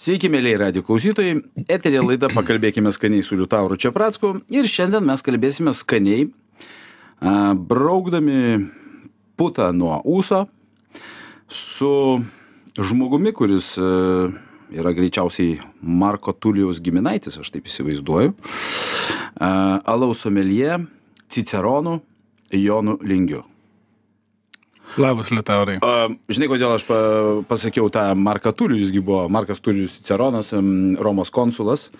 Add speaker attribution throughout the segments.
Speaker 1: Sveiki, mėlyje radio klausytojai. Eterė laida Pakalbėkime skaniai su Liutauru Čiapracku. Ir šiandien mes kalbėsime skaniai, braukdami putą nuo ūso su žmogumi, kuris yra greičiausiai Marko Tulijos giminaitis, aš taip įsivaizduoju. Alaus somelie, Ciceronu, Jonu Lingiu.
Speaker 2: Labas, Liutaurai.
Speaker 1: Žinai, kodėl aš pa, pasakiau tą Marką Tulijų, jisgi buvo Markas Tulijus Ciceronas, Romos konsulas.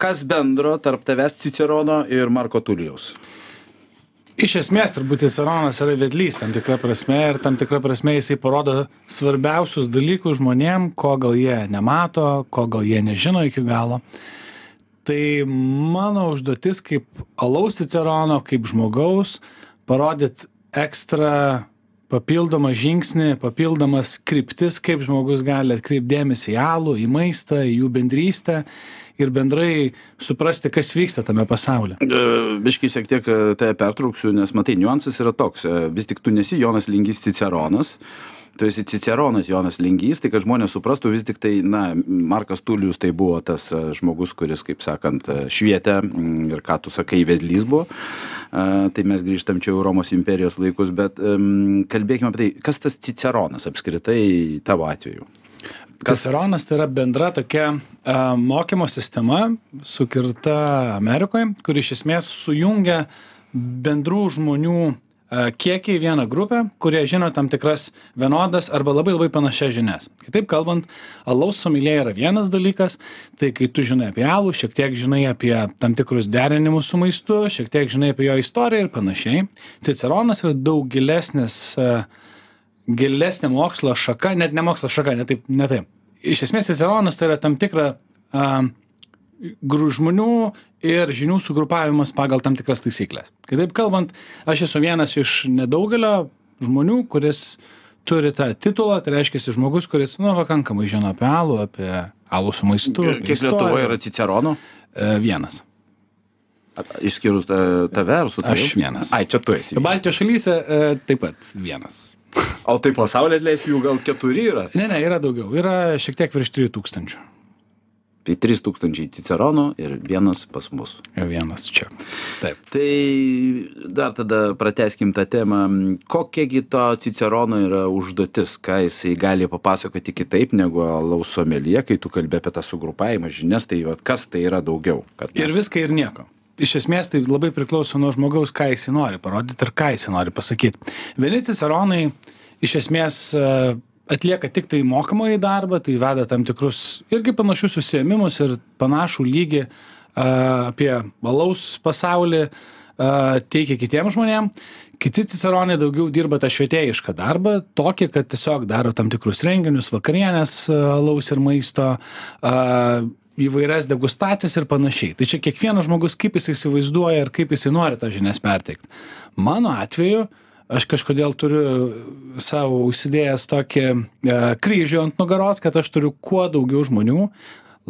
Speaker 1: Kas bendro tarp tavęs Cicerono ir Marko Tulijaus?
Speaker 2: Iš esmės, turbūt Ciceronas yra vedlys tam tikra prasme ir tam tikra prasme jisai parodo svarbiausius dalykus žmonėm, ko gal jie nemato, ko gal jie nežino iki galo. Tai mano užduotis kaip alaus Cicerono, kaip žmogaus, parodyti ekstra papildomą žingsnį, papildomas kryptis, kaip žmogus gali atkreipdėmėsi į alų, į maistą, į jų bendrystę ir bendrai suprasti, kas vyksta tame pasaulyje.
Speaker 1: Biškai šiek tiek e, tave pertrauksiu, nes matai, niuansas yra toks. e, Vis tik tu nesi Jonas Lingys Ciceronas. Tu esi Ciceronas Jonas Lingys, tai kad žmonės suprastų vis tik tai, na, Markas Tulijus tai buvo tas e, žmogus, kuris, kaip sakant, e, švietė mm, ir ką tu sakai, vedlys buvo. E, Tai mes grįžtam čia į Romos imperijos laikus, bet kalbėkime apie tai, kas tas Ciceronas apskritai tavo atveju.
Speaker 2: Ciceronas tai yra bendra tokia a, mokymo sistema, sukirta Amerikoje, kuri iš esmės sujungia bendrų žmonių kiekį į vieną grupę, kurie žino tam tikras vienodas arba labai labai panašias žinias. Kitaip kalbant, alaus somelė yra vienas dalykas, tai kai tu žinai apie alų, šiek tiek žinai apie tam tikrus derinimus su maistu, šiek tiek žinai apie jo istoriją ir panašiai. Ciceronas yra daug gilesnis a, gilesnė mokslo šaka, net ne mokslo šaka, ne taip, ne taip. Iš esmės Ciceronas tai yra tam tikra gru žmonių ir žinių sugrupavimas pagal tam tikras taisyklės. Kitaip kalbant, aš esu vienas iš nedaugelio žmonių, kuris turi tą titulą, tai reiškia žmogus, kuris, nu, pakankamai žino apie alų, apie alų su maistu.
Speaker 1: Kiek. Lietuvoje yra Ciceronų?
Speaker 2: E, Vienas.
Speaker 1: Išskyrus ta- tave ar su tavimi?
Speaker 2: Aš vienas.
Speaker 1: Ai, čia tu esi.
Speaker 2: Baltijos šalyse e, taip pat vienas.
Speaker 1: O tai pasaulyje atleisiu jų gal keturi yra.
Speaker 2: Ne, ne, yra daugiau. Yra šiek tiek virš 3000.
Speaker 1: Tai 3000 Ciceronų ir vienas pas mus.
Speaker 2: Vienas čia. Taip.
Speaker 1: Tai dar tada prateskim tą temą. Kokiagi to Cicerono yra užduotis, ką jisai gali papasakoti kitaip negu lausomelie, kai tu kalbė apie tą sugrupavimą žinias, tai vat, kas tai yra daugiau. kad
Speaker 2: Ir
Speaker 1: mes-
Speaker 2: viską ir nieko. Iš esmės tai labai priklauso nuo žmogaus, ką jis nori parodyti ir ką jis nori pasakyti. Vieni ciceronai iš esmės atlieka tik tai mokamąjį darbą, tai veda tam tikrus irgi panašius užsiemimus ir panašų lygį apie balaus pasaulį teikia kitiems žmonėms. Kiti ciceronai daugiau dirba tą švietėjišką darbą, tokį, kad tiesiog daro tam tikrus renginius, vakarienės, alaus ir maisto, įvairias degustacijas ir panašiai. Tai čia kiekvienas žmogus, kaip jis įsivaizduoja ir kaip jis nori tą žinias perteikti. Mano atveju, aš kažkodėl turiu savo užsidėjęs tokį e, kryžių ant nugaros, kad aš turiu kuo daugiau žmonių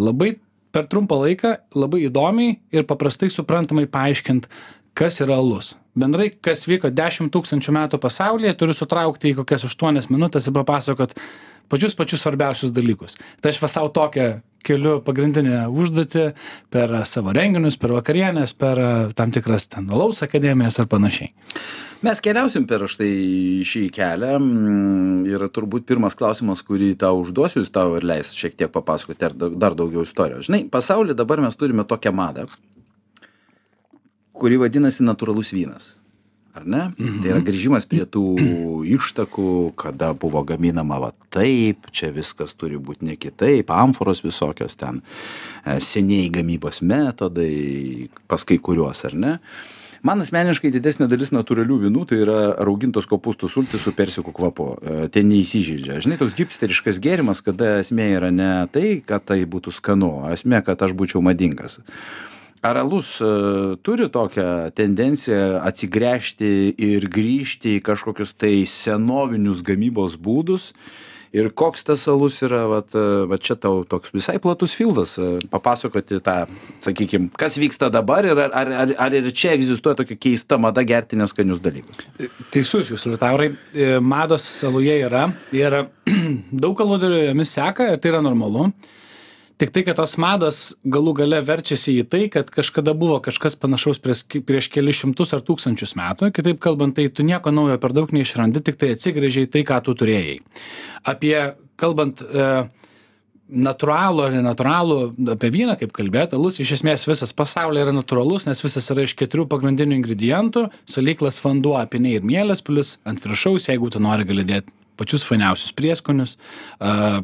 Speaker 2: labai per trumpą laiką, labai įdomiai ir paprastai suprantamai paaiškinti, kas yra alus. Bendrai, kas vyko 10 tūkstančių metų pasaulyje, turiu sutraukti į kokias 8 minutės ir papasakot pačius pačius svarbiausius dalykus. Tai aš va savo tokią keliu pagrindinę užduotį per savo renginius, per vakarienės, per e, tam tikras ten alaus akademijas ar panašiai.
Speaker 1: Mes keliausim per štai šį kelią mm, ir turbūt pirmas klausimas, kurį tau užduosiu, jis tau ir leis šiek tiek papasakoti ar da- dar daugiau istorijos. Žinai, pasaulyje dabar mes turime tokią madą, kuri vadinasi natūralus vynas. Ar ne? Mhm. Tai yra grįžimas prie tų ištakų, kada buvo gaminama va taip, čia viskas turi būti ne kitaip, amforos visokios ten, e, seniai gamybos metodai, pas kai kuriuos, ar ne? Man asmeniškai didesnė dalis natūralių vynų tai yra raugintos kopūstų sultys su persikų kvapu. E, Ten neįsižeidžia. Žinai, toks hipsteriškas gėrimas, kada esmė yra ne tai, kad tai būtų skanu, esmė, kad aš būčiau madingas. Ar alus e, turi tokią tendenciją atsigręžti ir grįžti į kažkokius tai senovinius gamybos būdus? Ir koks tas alus yra, vat, e, vat čia tau toks visai platus fildas, e, papasakoti tą, sakykime, kas vyksta dabar ir ar, ar, ar, ir čia egzistuoja tokia keista mada gerti neskanius dalykus.
Speaker 2: Teisus jūs, Liutaurai, mados saluje yra ir daug kalodarių jomis seka ir tai yra normalu. Tik tai kad tos mados galų gale verčiasi į tai kad kažkada buvo kažkas panašaus prieš prieš kelis šimtus ar tūkstančius metų. Kitaip kalbant tai tu nieko naujo per daug neišrandi tiktai atsigręži į tai ką tu turėjai. Apie kalbant e, natūralų ar nenatūralų apie vyną kaip kalbėt alus iš esmės visas pasaulyje yra natūralus nes visas yra iš keturių pagrindinių ingredientų salyklas vanduo apyniai ir mielės plius ant viršaus jeigu tu nori gali dėt pačius fainiausius prieskonius a,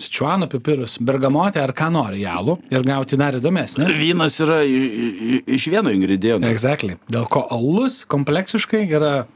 Speaker 2: Sičuano pipirus, bergamotę ar ką nori, jalų ir gauti dar įdomesnį.
Speaker 1: Vynas yra iš vieno ingrediento.
Speaker 2: Exactly. Dėl ko alus kompleksiškai yra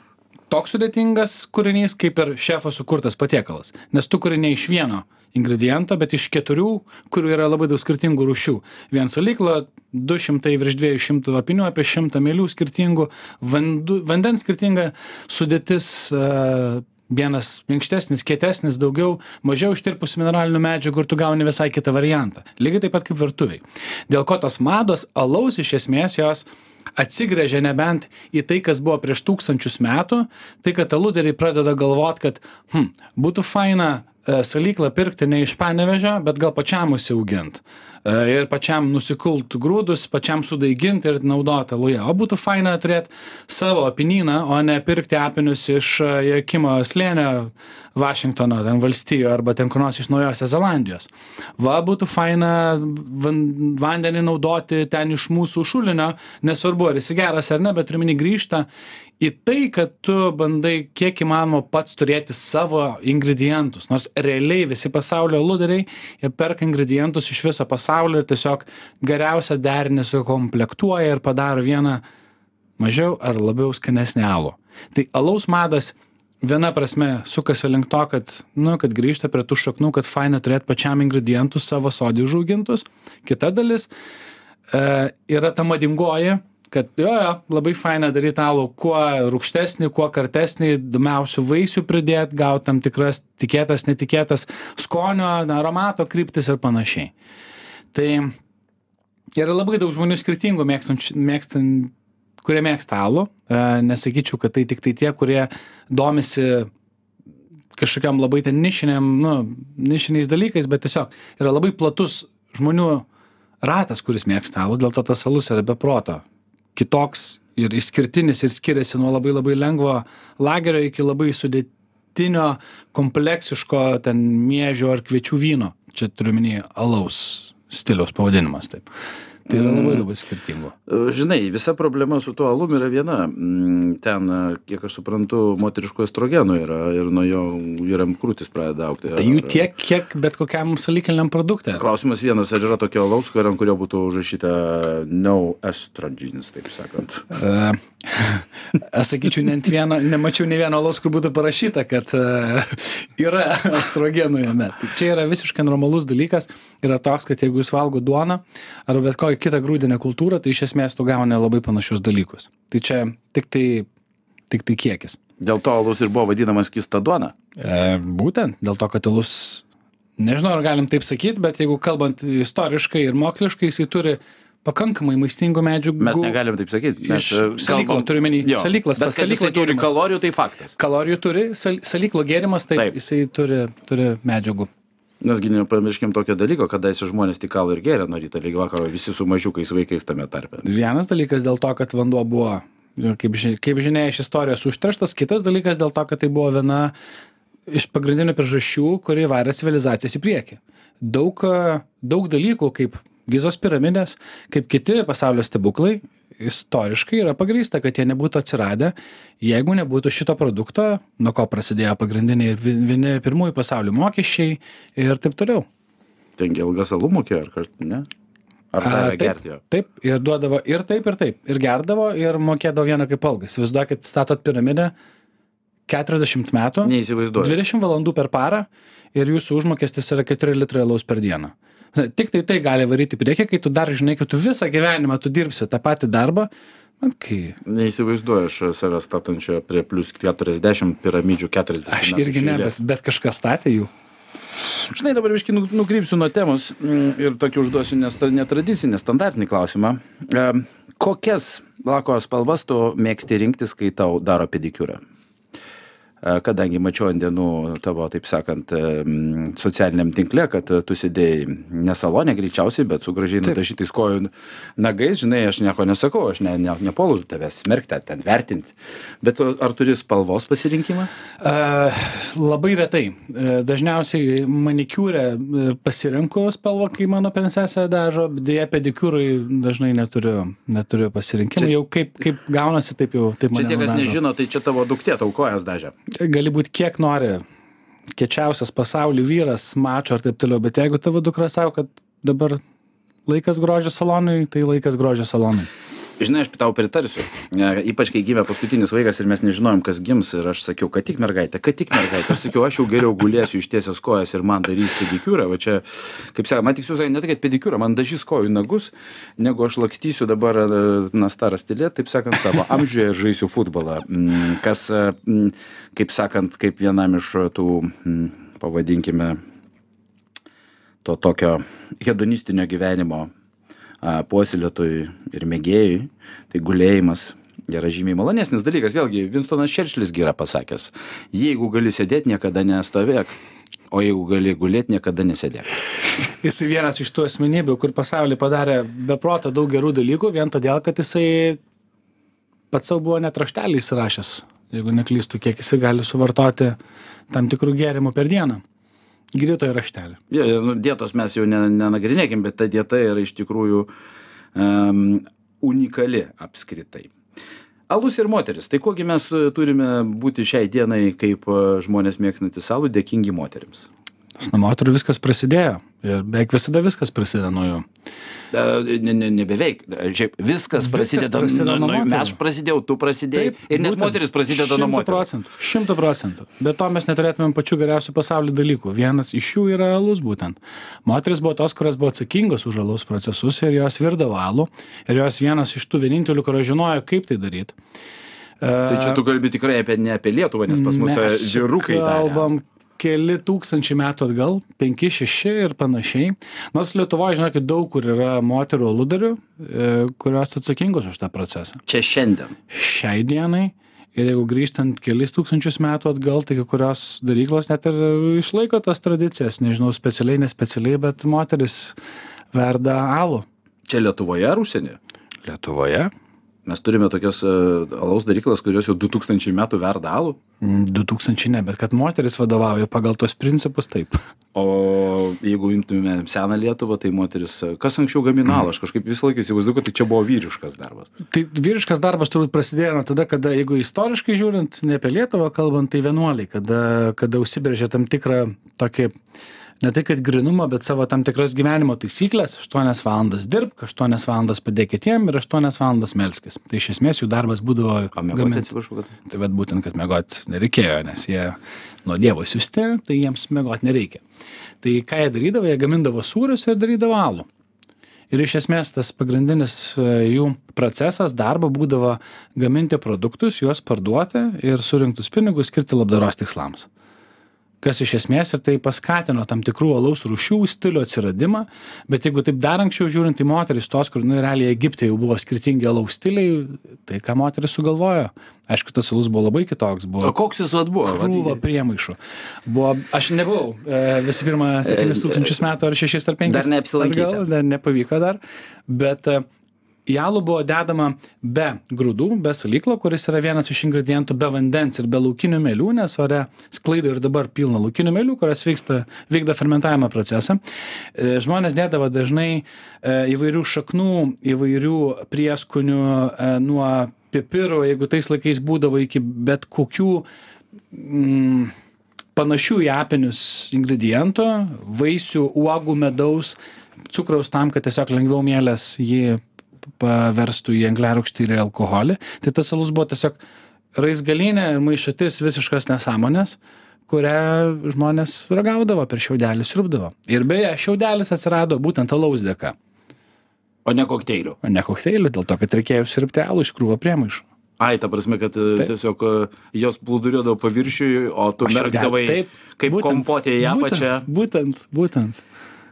Speaker 2: toks sudėtingas kūrinys, kaip ir šefo sukurtas patiekalas. Nes tu kuri ne iš vieno ingrediento, bet iš keturių, kurių yra labai daug skirtingų rūšių. Vien salykla, 200 virš 200 apinių, apie 100 mėlių skirtingų, vandu, vandens skirtinga sudėtis. Uh, vienas minkštesnis, kietesnis, daugiau, mažiau ištirpusių mineralinių medžiagų ir tu gauni visai kitą variantą. Lygiai taip pat kaip virtuviai. Dėl ko tos mados alaus iš esmės jos atsigręžia nebent į tai, kas buvo prieš tūkstančius metų, tai kad aluderiai pradeda galvot, kad hm, būtų faina salyklą pirkti ne iš panevežio, bet gal pačiam užsiaugint. E, ir pačiam nusikult grūdus, pačiam sudaigint ir naudoti aluje. O būtų faina turėti savo apinyną, o ne pirkti apinius iš e, Jekimo slėnio Vašingtono ten valstijo arba ten kur nors iš Naujosios Zelandijos. Va, būtų faina van, vandenį naudoti ten iš mūsų šulinio, nesvarbu, ar jis geras ar ne, bet turiu minį grįžta į tai, kad tu bandai kiek įmanoma pats turėti savo ingredientus. Nors realiai visi pasaulio luderiai, jie perka ingredientus iš viso pasaulio ir tiesiog geriausią derinį sukomplektuoja ir padaro vieną mažiau ar labiau skanesnį alų. Tai alaus madas viena prasme sukasi link to, kad, nu, kad grįžta prie tų šaknų, kad faina turėti pačiam ingredientus savo sodį užaugintus. Kita dalis e, yra ta madingoji, kad jo, jo, labai faina daryti alų kuo rūkštesnį, kuo kartesnį, įdomiausių vaisių pridėti, gauti tam tikras tikėtas, netikėtas skonio, aromato kryptis ir panašiai. Tai yra labai daug žmonių skirtingų mėgstančių, mėgstant kurie mėgsta alų. E, nesakyčiau, kad tai tik tai tie, kurie domisi kažkokiam labai ten nišiniam, nu, nišiniais dalykais, bet tiesiog yra labai platus žmonių ratas, kuris mėgsta alų, dėl to tas alus yra beproto kitoks ir išskirtinis ir skiriasi nuo labai labai lengvo lagerio iki labai sudėtinio, kompleksiško ten miežio ar kviečių vyno. Čia turiu minėti alaus stiliaus pavadinimas. Taip. Tai yra labai labai skirtingo.
Speaker 1: E, Žinai, visa problema su tuo alum yra viena. Mm, Ten, e, kiek aš suprantu, moteriško estrogenų yra ir nuo jo vyram krūtis pradeda aukti.
Speaker 2: Tai jų tiek, kiek bet kokiam salikeliniam produktui.
Speaker 1: Klausimas vienas, ar yra tokio alaus, ant kurio būtų užrašyta no estrogens, taip sakant.
Speaker 2: E, Aš sakyčiau, net vieno, nemačiau ne vieno alaus, kur būtų parašyta, kad yra estrogenų jame. Tai čia yra visiškai normalus dalykas. Yra toks, kad jeigu jūs valgo duoną arba bet kokią kitą grūdinę kultūrą, tai iš esmės tu gauni labai panašius dalykus. Tai čia tik tai, tik tai kiekis.
Speaker 1: Dėl to alus ir buvo vadinamas kista duona.
Speaker 2: E, būtent dėl to, kad alus, nežinau, ar galim taip sakyti, bet jeigu kalbant istoriškai ir moksliškai, jisai turi pakankamai maistingų medžiagų.
Speaker 1: Mes negalim taip sakyti.
Speaker 2: Iš salyklo, turiu omeny, salyklas,
Speaker 1: bet jisai turi kalorijų, tai faktas.
Speaker 2: Kalorijų turi, sal, salyklo gėrimas, Taip.
Speaker 1: taip.
Speaker 2: jisai turi, turi medžiagų.
Speaker 1: Nesgi nepamirškim tokio dalyko, kada esi žmonės tik kalą ir gėrė nuo ryto lygi vakaro, visi su mažiukais vaikais tame tarpe.
Speaker 2: Vienas dalykas dėl to, kad vanduo buvo, kaip, ži- kaip žinia, iš istorijos užterštas, kitas dalykas dėl to, kad tai buvo viena iš pagrindinių priežasčių, kuri varė civilizacijas į priekį. Daug, daug dalykų, kaip Gizos piramidės, kaip kiti pasaulio stebuklai, istoriškai yra pagrįsta, kad jie nebūtų atsiradę, jeigu nebūtų šito produkto, nuo ko prasidėjo pagrindiniai ir vi- vieni pirmųjų pasaulio mokesčiai ir taip toliau.
Speaker 1: Tengi ilgas alų mokėjo, ar kažkaip, ne? Ar
Speaker 2: A, taip,
Speaker 1: gerti jo?
Speaker 2: Taip, ir duodavo ir taip, ir taip. Ir gerdavo, ir mokėdavo vieną kaip algą. Įsivaizduokit, statot piramidę 40 metų,
Speaker 1: Neįsivaizduoju.
Speaker 2: 20 valandų per parą ir jūsų užmokestis yra 4 litrai alaus per dieną. Na, Tik tai tai gali varyti į priekį, kai tu dar žinai, kad tu visą gyvenimą tu dirbsi tą patį darbą. Man kai...
Speaker 1: Neįsivaizduoju aš save statančio prie plus 40 piramidžių 40.
Speaker 2: Aš irgi ne, bet, bet kažkas statė jų.
Speaker 1: Žinai, dabar viškai nukrypsiu nuo temos mm, ir tokį užduosiu netradicinį, standartinį klausimą. Kokias lako spalvas tu mėgsti rinktis, kai tau daro pedikiūrą? A, kadangi mačiau ant dienų tavo, taip sakant, em, socialiniam tinkle, kad tu sėdėjai ne salonė greičiausiai, bet su gražiai nudažytais kojų nagais, žinai, aš nieko nesakau, aš ne, ne, nepolu tavęs smerkti, ten vertinti. Bet ar turi spalvos pasirinkimą?
Speaker 2: A, labai retai. E, Dažniausiai manikiūrę e, pasirenku spalvą, kai mano princesė dažo, dėja pedikiūrai dažnai neturiu, neturiu pasirinkimų.
Speaker 1: Čia-
Speaker 2: Jau kaip, kaip gaunasi, taip jau taip
Speaker 1: Čia
Speaker 2: mane
Speaker 1: tie, kas nežino, tai čia tavo duktė tau kojas dažė.
Speaker 2: Gali būt kiek nori kiečiausias pasauly vyras, mačo ar taip toliau, bet jeigu tavo dukra savo, kad dabar laikas grožio salonui, tai laikas grožio salonui.
Speaker 1: Žinai, aš tau pritarsiu. Ne, Ypač kai gimė paskutinis vaikas ir mes nežinojom, kas gims. Ir aš sakiau, kad tik mergaitė, kad tik mergaitė. Aš sakiau, aš jau geriau gulėsiu ištiesęs kojas ir man darys pedikiūrą. Va čia, kaip sakė, man tiksliau sakė, ne tai, kad pedikiūrą, man dažys kojų nagus, negu aš lakstysiu dabar, e, na, staras tylė, taip sakant, savo amžiuje ir žaisiu futbolą. Mm, Kas, e, mm, kaip sakant, kaip vienam iš tų, mm, pavadinkime, to tokio hedonistinio gyvenimo puoselėtojui ir mėgėjui, tai gulėjimas yra žymiai malonesnis dalykas. Vėlgi, Winstonas Čerčilis yra pasakęs, jeigu gali sėdėti, niekada nestovėk, o jeigu gali gulėti, niekada nesėdėk.
Speaker 2: Jis vienas iš tų asmenybių, kur pasaulyje padarė beproto daug gerų dalykų, vien todėl, kad jisai pats savo buvo net raštelį įsirašęs, jeigu neklystu, kiek jisai gali suvartoti tam tikrų gėrimų per dieną. Gydytojo raštelį.
Speaker 1: Ja, nu, dietos mes jau ne, nenagrinėkim, bet ta dieta yra iš tikrųjų um, unikali apskritai. Alus ir moteris. Tai kogi mes turime būti šiai dienai, kaip e, žmonės mėgstantys alų, dėkingi moteriams?
Speaker 2: Nes nuo moterų viskas prasidėjo. Ir beveik visada viskas prasideda nuo jų.
Speaker 1: Ne, ne, ne beveik. Šiaip viskas,
Speaker 2: Viskas
Speaker 1: prasideda,
Speaker 2: prasideda
Speaker 1: nuo,
Speaker 2: nuo moterų.
Speaker 1: aš prasidėjau, tu prasidėjai. ir net moteris prasideda nuo moterų.
Speaker 2: Šimtų procentų. Be to mes neturėtumėm pačių geriausių pasaulio dalykų. Vienas iš jų yra alus būtent. Moteris buvo tos, kurios buvo atsakingos už alus procesus ir jos virdavo alų. Ir jos vienas iš tų vienintelių, kurios žinojo, kaip tai daryti.
Speaker 1: Tai čia tu kalbi tikrai apie, ne apie Lietuvą, nes pas mus vyrukai. darė.
Speaker 2: Keli tūkstančiai metų atgal, penki, šeši ir panašiai. Nors Lietuvoje, žinokit, daug kur yra moterų aludarių, e, kurios atsakingos už tą procesą.
Speaker 1: Čia šiandien.
Speaker 2: šiai dienai ir jeigu grįžtant kelis tūkstančius metų atgal tai kai kurios daryklos net ir išlaiko tas tradicijas nežinau specialiai nespecialiai bet moterys verda alų
Speaker 1: Čia Lietuvoje ar užsienyje?
Speaker 2: lietuvoje
Speaker 1: Mes turime tokias e, alaus daryklas, kurios jau 2000 metų verda alų.
Speaker 2: Mm, du tūkstančiai ne bet kad moteris vadovauja pagal tuos principus taip
Speaker 1: O jeigu imtume seną Lietuvą, tai moteris, e, kas anksčiau gamino alų, aš kažkaip visą laiką įsivaizduoju, kad tai čia buvo vyriškas darbas.
Speaker 2: tai vyriškas darbas turbūt prasidėjo nuo tada kada jeigu istoriškai žiūrint ne apie lietuvą kalbant tai vienuoliai kada kada užsibrėžė tam tikrą tokį ne tai kad grynumą bet savo tam tikras gyvenimo taisykles aštuonias valandas dirbk aštuonias valandas padėk kitiem ir aštuonias valandas melskis. Tai iš esmės jų darbas būdavo
Speaker 1: mėgoti
Speaker 2: gamint
Speaker 1: atsiprašau, kad.
Speaker 2: tai vat būtent kad miegot nereikėjo nes jie nuo dievo siųsti tai jiems miegot nereikia. Tai ką jie darydavo? Jie gamindavo sūrius ir darydavo alų. Ir iš esmės tas pagrindinis e, jų procesas darbo būdavo gaminti produktus juos parduoti ir surinktus pinigus skirti labdaros tikslams kas iš esmės ir tai paskatino tam tikrų alaus rūšių stilių atsiradimą bet jeigu taip dar anksčiau žiūrint tai moterys tos kur nu realiai egipte jau buvo skirtingi alaus stiliai tai ką moterys sugalvojo aišku tas alus buvo labai kitoks
Speaker 1: O
Speaker 2: buvo
Speaker 1: koks jis vat buvo?
Speaker 2: Krūva priemaišų buvo aš nebuvau e, visų pirma septynis tūkstančius metų ar šešis ar penkis
Speaker 1: Dar neapsilankėte.
Speaker 2: atgal, dar nepavyko dar bet e, į alų buvo dedama be grūdų be salyklo kuris yra vienas iš ingredientų be vandens ir be laukinių mielių nes ore sklaido ir dabar pilna laukinių mielių kurios vyksta vykdo fermentavimo procesą. E, žmonės dėdavo dažnai e, įvairių šaknų įvairių prieskonių e, nuo pipirų jeigu tais laikais būdavo iki bet kokių mm, panašių į apinius ingredientų vaisių uogų medaus cukraus tam kad tiesiog lengviau mielės jį paverstų į angliarūgštį ir į alkoholį tai tas alus buvo tiesiog raizgalynė ir maišatis visiškos nesąmonės kurią žmonės ragaudavo per šiaudelį siurbdavo ir beje šiaudelis atsirado būtent alaus dėka
Speaker 1: O ne kokteilių.
Speaker 2: o ne kokteilių dėl to kad reikėjo siurbti alų iš krūvo priemaišų
Speaker 1: Ai, ta prasme, kad e,
Speaker 2: Taip.
Speaker 1: tiesiog e, jos plūduriuodavo paviršiui, o tu merkdavai kaip
Speaker 2: būtent,
Speaker 1: kompotė į apačią.
Speaker 2: būtent būtent būtent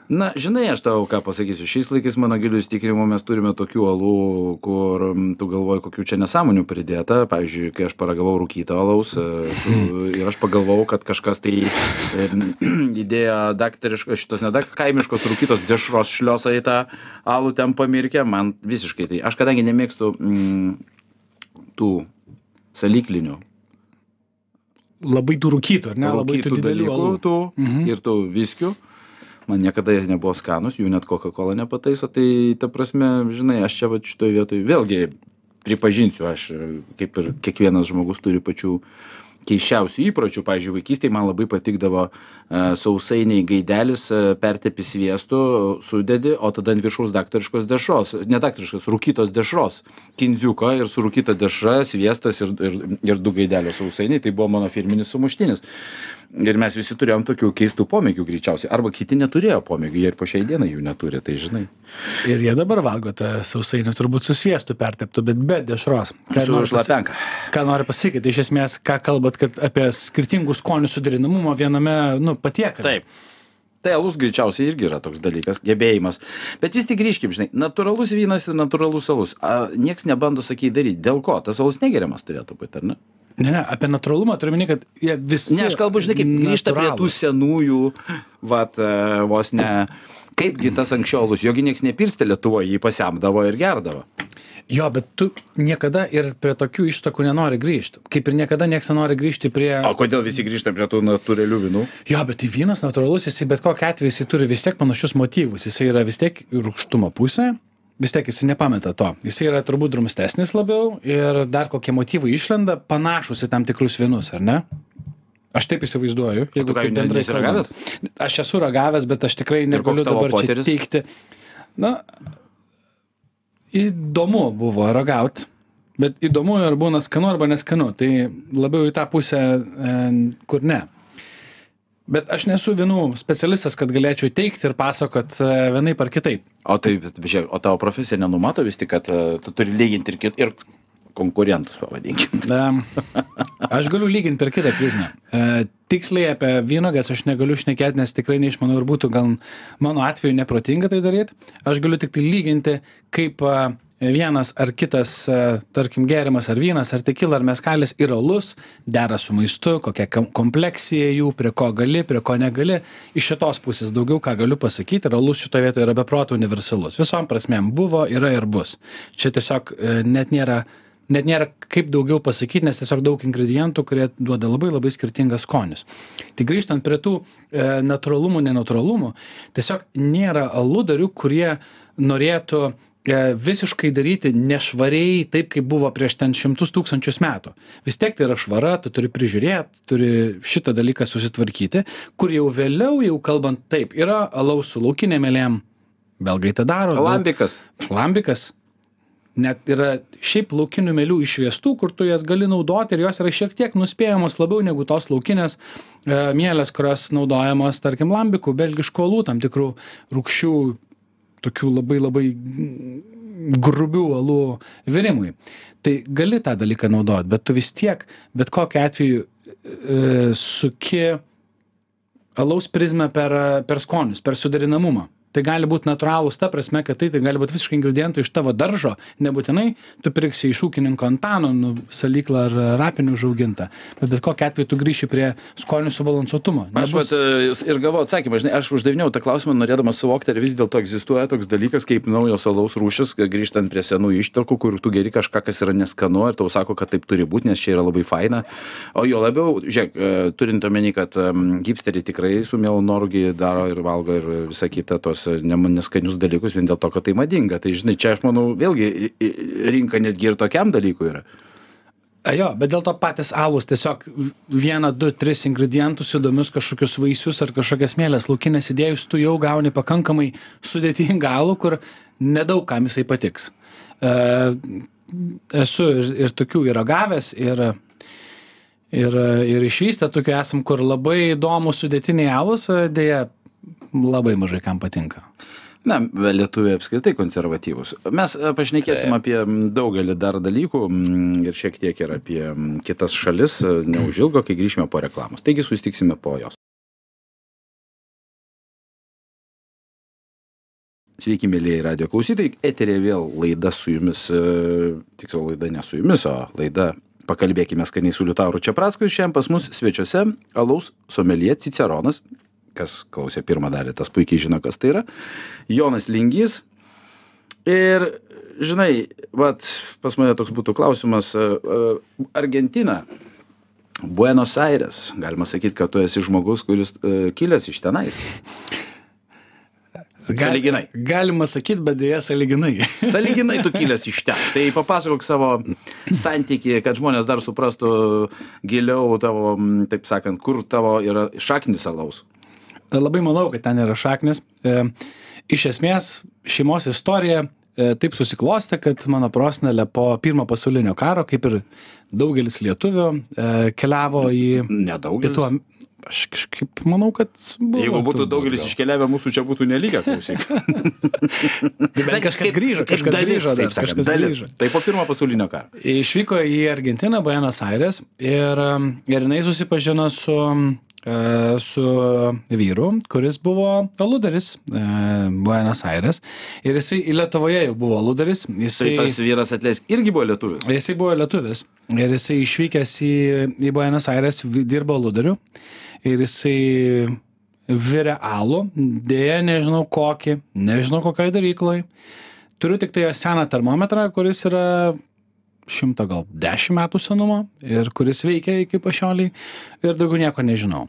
Speaker 1: na žinai aš tau ką pasakysiu šiais laikais mano giliu įsitikinimu mes turime tokių alų kur tu galvoji kokių čia nesąmonių pridėta pavyzdžiui kai aš paragavau rūkyto alaus e, ir aš pagalvojau kad kažkas tai e, įdėjo daktariškos šitos ne dak kaimiškos rūkytos dešros šliosą į tą alų ten pamirkė man visiškai tai aš kadangi nemėgstu mm, tų saliklinių
Speaker 2: Labai tų rūkytų, ar ne? Labai tų didelių
Speaker 1: dalykų
Speaker 2: alų.
Speaker 1: tų
Speaker 2: Mhm.
Speaker 1: ir tų viskių. Man niekada jie nebuvo skanus, jų net Coca-Cola nepataiso, tai ta prasme, žinai, aš čia va šitoje vietoje vėlgi pripažinsiu, aš e, kaip ir kiekvienas žmogus turi pačių keisčiausių įpročių. Pavyzdžiui, vaikystėje man labai patikdavo e, sausainiai gaidelis, e, pertepi sviestu, sudedi, o tada ant viršaus daktariškos dešros, ne daktariškos, rūkytos dešros, kindziuko ir su rūkyta dešra, sviestas ir, ir, ir du gaidelio sausainiai, tai buvo mano firminis sumuštinis. Ir mes visi turėjom tokių keistų pomėgių greičiausiai. Arba kiti neturėjo pomėgių, jie ir po šiai dienai jų neturi, tai žinai.
Speaker 2: Ir jie dabar valgo tą sausainį, turbūt susijęstų perteptų, bet be dešros.
Speaker 1: Su
Speaker 2: noriu pasi-. Ką noriu pasakyti, iš esmės, ką kalbat, kad apie skirtingų skonių suderinamumą viename, nu, patiekale.
Speaker 1: Taip. Tai alus greičiausiai irgi yra toks dalykas, gebėjimas. Bet vis tik grįžkim, žinai, natūralus vynas ir natūralus alus. A, nieks nebando sakyti daryti. Dėl ko? Tas alus negeriamas turėtų būti, ar ne?
Speaker 2: Ne, ne, apie natūralumą turiu minėti, kad jie visi.
Speaker 1: Ne, aš kalbu, žinai, kaip grįžta prie tų senųjų, vat, e, vos ne. Kaipgi tas anksčiau alus, jogi nieks nepirstė Lietuvoje, jį pasiamdavo ir gerdavo.
Speaker 2: Jo, bet tu niekada ir prie tokių ištakų nenori grįžti. Kaip ir niekada niekas nenori grįžti prie...
Speaker 1: O kodėl visi grįžta prie tų natūralių vynų?
Speaker 2: Jo, bet tai vynas natūralus, jisai bet kokia atveju jisai turi vis tiek panašius motyvus. Jisai yra vis tiek rūkštumo pusę, vis tiek jisai nepameta to. Jisai yra turbūt drumstesnis labiau ir dar kokie motyvai išlenda panašus į tam tikrus vynus, ar ne? Aš taip įsivaizduoju.
Speaker 1: ką,
Speaker 2: taip bendrai
Speaker 1: ragavęs?
Speaker 2: Aš esu ragavęs, bet aš tikrai negaliu dabar čia teikti. Na, įdomu buvo ragaut, bet įdomu ir būna skanu arba neskanu. Tai labiau į tą pusę, e, kur ne. Bet aš nesu vienų specialistas, kad galėčiau teikti ir pasakot e, vienaip ar kitaip.
Speaker 1: O tai, žiūrėk, o tavo profesija nenumato vis tik, kad e, tu turi lyginti ir, kit, ir konkurentus, pavadinkim.
Speaker 2: Em, Aš galiu lyginti per kitą prizmę. E, Tiksliai apie vynogas aš negaliu šnekėti, nes tikrai neišmanau ir būtų gal mano atveju neprotinga tai daryti. Aš galiu tik tai lyginti, kaip vienas ar kitas, e, tarkim, gėrimas ar vynas, ar tekila, ar meskalis ir alus dera su maistu, kokia kom- kompleksija jų, prie ko gali, prie ko negali. Iš šitos pusės daugiau ką galiu pasakyti, ir alus šitoje vietoje yra beproto universalus. Visom prasmėm buvo, yra ir bus. Čia tiesiog e, net nėra net nėra kaip daugiau pasakyti, nes tiesiog daug ingredientų, kurie duoda labai labai skirtingas skonius. Tai grįžtant prie tų e, natūralumų, nenatūralumų, tiesiog nėra aludarių, kurie norėtų visiškai daryti nešvariai taip, kaip buvo prieš ten šimtus tūkstančius metų. Vis tiek tai yra švara, tu turi prižiūrėti, turi šitą dalyką susitvarkyti, kur jau vėliau, jau kalbant taip, yra alaus su laukinėm melėm. Belgai tą daro.
Speaker 1: Lambikas.
Speaker 2: Lambikas. Net yra šiaip laukinių melių išviestų, kur tu jas gali naudoti ir jos yra šiek tiek nuspėjamos labiau negu tos laukinės e, mielės, kurios naudojamos, tarkim, lambikų, belgiškų alų, tam tikrų rūkščių, tokių labai labai grubių alų virimui. Tai gali tą dalyką naudoti, bet tu vis tiek, bet kokiu atveju e, suki alaus prizmę per, per skonius, per suderinamumą. Tai gali būti natūralūs ta prasme, kad tai, tai gali būti visiškai ingredientai iš tavo daržo, nebūtinai tu pirksi iš ūkininko Antano, nu, salyklą ar rapinių užaugintą, bet bet kokiu atveju tu grįši prie skonių subalansuotumo.
Speaker 1: Aš vat, e, ir gavau atsakymą, žinai, aš uždavinėjau tą klausimą, norėdamas suvokti, ar vis dėlto egzistuoja toks dalykas kaip naujos alaus rūšis, grįžtant prie senų ištakų, kur tu geri kažką, kas yra neskanu ir tau sako, kad taip turi būti, nes čia yra labai faina. O jo labiau, žiūrėk, e, turint omeny, kad hipsteriai tikrai su mielu noru gi daro ir valgo ir visą kitą tos e, ne- neskanius dalykus vien dėl to, kad tai madinga. Tai žinai, čia aš manau, vėlgi rinka netgi ir tokiam dalykui yra.
Speaker 2: Jo, bet dėl to patys alus tiesiog vieną, du, tris ingredientus įdomius kažkokius vaisius ar kažkokias mėlės laukinės įdėjus, tu jau gauni pakankamai sudėtingą alų, kur nedaug kam jisai patiks. E, esu ir, ir tokių yra gavęs ir, ir, ir išvystę tokių esam, kur labai įdomus sudėtiniai alus, e, dėja labai mažai kam patinka.
Speaker 1: Na, lietuviai apskritai konservatyvus. Mes e, pašnekėsim apie m, daugelį dar dalykų ir šiek tiek ir apie kitas šalis e, neužilgo, kai grįžime po reklamos. Taigi susitiksime po jos. Sveiki, mėlyjei radio klausytojai. Eterė vėl laida su jumis, e, tiksliau laida ne su jumis, o laida pakalbėkime skaniai su Liutauru Čiapraskui. Šiandien pas mus svečiuose alaus somelie Ciceronas, kas klausė pirmą dalį, tas puikiai žino, kas tai yra. Jonas Lingys. Ir, žinai, vat, pas mane toks būtų klausimas, e, e, Argentina, Buenos Aires, galima sakyti, kad tu esi žmogus, kuris uh, kilęs iš tenais. Saliginai.
Speaker 2: Galima sakyti, bet dėja saliginai.
Speaker 1: Saliginai tu kilęs iš ten. Tai papasakok savo santykį, kad žmonės dar suprastų giliau tavo, taip sakant, kur tavo yra šaknis alaus.
Speaker 2: Labai manau, kad ten yra šaknis. E, Iš esmės, šeimos istorija e, taip susiklostė, kad mano prosenelė po pirmo pasaulinio karo, kaip ir daugelis lietuvių, e, keliavo į
Speaker 1: Nedaugelis.
Speaker 2: pietų. Aš kažkaip manau, kad buvo.
Speaker 1: Jeigu būtų daugelis
Speaker 2: gal.
Speaker 1: iškeliavę, mūsų čia būtų nelikę klausyk.
Speaker 2: Bet kažkas grįžo, kažkas
Speaker 1: dalis,
Speaker 2: grįžo, dar,
Speaker 1: taip sakant,
Speaker 2: kažkas
Speaker 1: dalis.
Speaker 2: grįžo.
Speaker 1: Tai po pirmo pasaulinio karo.
Speaker 2: Išvyko į Argentiną, Buenos Aires ir, um, ir jinai susipažino su, e, su vyru, kuris buvo aludaris e, Buenos Aires. Ir jisai į Lietuvoje jau buvo aludaris.
Speaker 1: Tai
Speaker 2: Jisai,
Speaker 1: tas vyras atleisk irgi buvo lietuvis.
Speaker 2: jisai buvo lietuvis. Ir jisai išvykęs į, į Buenos Aires dirbo aludariu. Ir jisai virė alų. Dėja, nežinau kokį, nežinau kokioj daryklai. Turiu tik tai seną termometrą, kuris yra šimto gal dešimt metų senumo ir kuris veikia iki pašioliai ir daugiau nieko nežinau.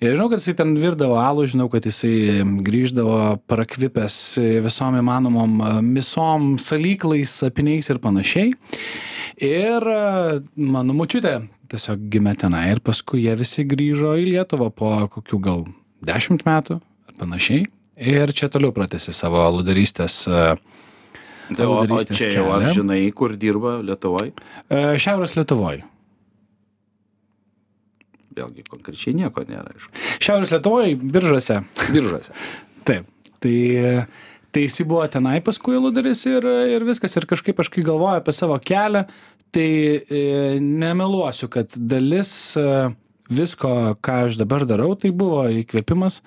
Speaker 2: Ir žinau, kad jisai ten virdavo alų, žinau, kad jisai grįždavo prakvipęs visom įmanomom misom, salyklais, apiniais ir panašiai. Ir mano mučiutė tiesiog gimė tenai ir paskui jie visi grįžo į Lietuvą po kokių gal dešimt metų ar panašiai. Ir čia toliau pratęsė savo ludarystės uh,
Speaker 1: Tai o, o čia jau ar žinai, kur dirba Lietuvoje?
Speaker 2: E, Šiaurės Lietuvoje.
Speaker 1: Vėlgi, konkrečiai nieko nėra, aišku.
Speaker 2: Šiaurės Lietuvoje, biržose.
Speaker 1: Biržuose.
Speaker 2: Taip. Tai, tai jis buvo tenai paskui Ludaris ir, ir viskas. Ir kažkaip aš kai galvoju apie savo kelią, tai e, nemeluosiu, kad dalis e, visko, ką aš dabar darau, tai buvo įkvėpimas,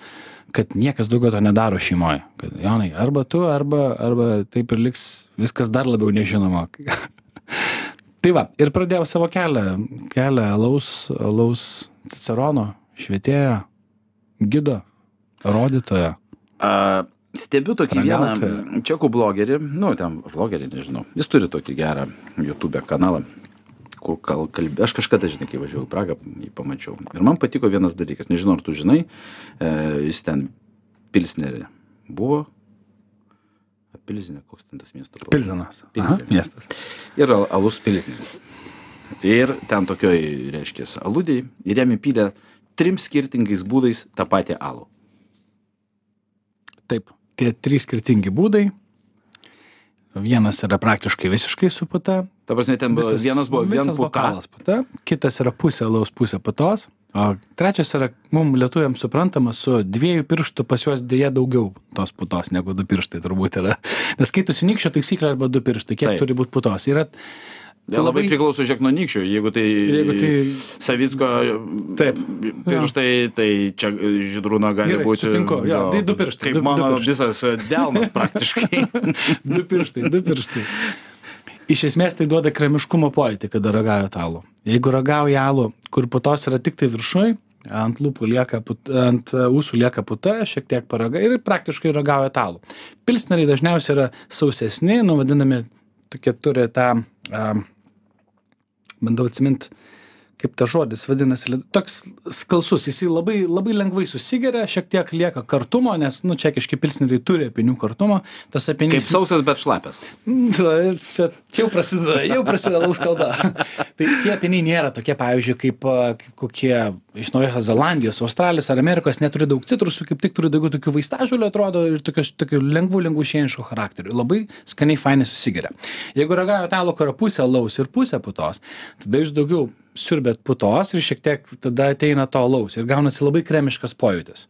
Speaker 2: kad niekas daugiau to nedaro šeimoje. Kad, Jonai, arba tu, arba, arba taip ir liks viskas dar labiau nežinoma. tai va, ir pradėjau savo kelią, kelią alaus, alaus cicerono, švietėjo, gido, rodytojo.
Speaker 1: A, stebiu tokį
Speaker 2: Ragautoją.
Speaker 1: vieną čekų blogerį, nu, ten vlogerį, nežinau. Jis turi tokį gerą YouTube kanalą. Kur kal, kalbė, aš kažkada, žinai, kai važiavau į Pragą, jį pamačiau. Ir man patiko vienas dalykas, nežinau, ar tu žinai, e, jis ten Pilsnerį buvo. Pilsnerį, koks ten tas miestas?
Speaker 2: Pilzenas. Aha, miestas.
Speaker 1: Ir al- alus Pilsneris. Ir ten tokioj, reiškia, aludėjai, ir jam įpylė trim skirtingais būdais tą patį alų.
Speaker 2: Taip, tie trys skirtingi būdai. Vienas yra praktiškai visiškai su puta.
Speaker 1: Ta prasme, ten buvo, vienas buvo vien
Speaker 2: visas
Speaker 1: puta.
Speaker 2: bokalas puta, kitas yra pusė alaus, pusė putos, o trečias yra mums lietuviams suprantamas su dviejų pirštų pas juos dėja daugiau tos putos negu du pirštai turbūt yra. Nes kai tu sinikščio taisyklė arba du pirštai, kiek
Speaker 1: Taip.
Speaker 2: turi būti putos. Yra,
Speaker 1: Tai labai priklauso žiek nuo nykščių. Jeigu tai,
Speaker 2: Jeigu tai
Speaker 1: Savicko
Speaker 2: Taip.
Speaker 1: pirštai, tai čia žydrūno gali
Speaker 2: Gerai,
Speaker 1: būti.
Speaker 2: sutinku, jo, tai du pirštai,
Speaker 1: Kaip
Speaker 2: du- du
Speaker 1: mano
Speaker 2: pirštai.
Speaker 1: visas delnas praktiškai.
Speaker 2: du pirštai, du pirštai. Iš esmės tai duoda kremiškumo pojūtį, kada ragauja alų. Jeigu ragauja alų, kur putos yra tik tai viršui, ant lūpų lieka, put, ant e, ūsų lieka puta, šiek tiek paraga ir praktiškai ragauja talų. Pilsneriai dažniausiai yra sausesni, nu vadinami, tokie turi tą, um, bandau atsiminti, kaip tas žodis vadinasi, toks skalsus, jisai labai, labai lengvai susigeria, šiek tiek lieka kartumo, nes, nu, čekiški pilsneriai turi apinių kartumo, tas
Speaker 1: Kaip
Speaker 2: apinys...
Speaker 1: sausas, bet šlapės.
Speaker 2: Na, Čia, čia jau prasideda, jau prasideda laus kalba. tai tie apiniai nėra tokie, pavyzdžiui, kaip, kaip kokie iš Naujosios Zelandijos, Australijos ar Amerikos, neturi daug citrusų, kaip tik turi daugiau tokių vaistažolių, atrodo, ir tokios, tokių lengvų, lengvų šieniškų charakterių. Labai skaniai, fainai susigeria. Jeigu ragavo talo, kur yra pusė laus ir pusė putos, tada jūs daugiau siurbėt putos ir šiek tiek tada ateina to laus ir gaunasi labai kremiškas pojūtis.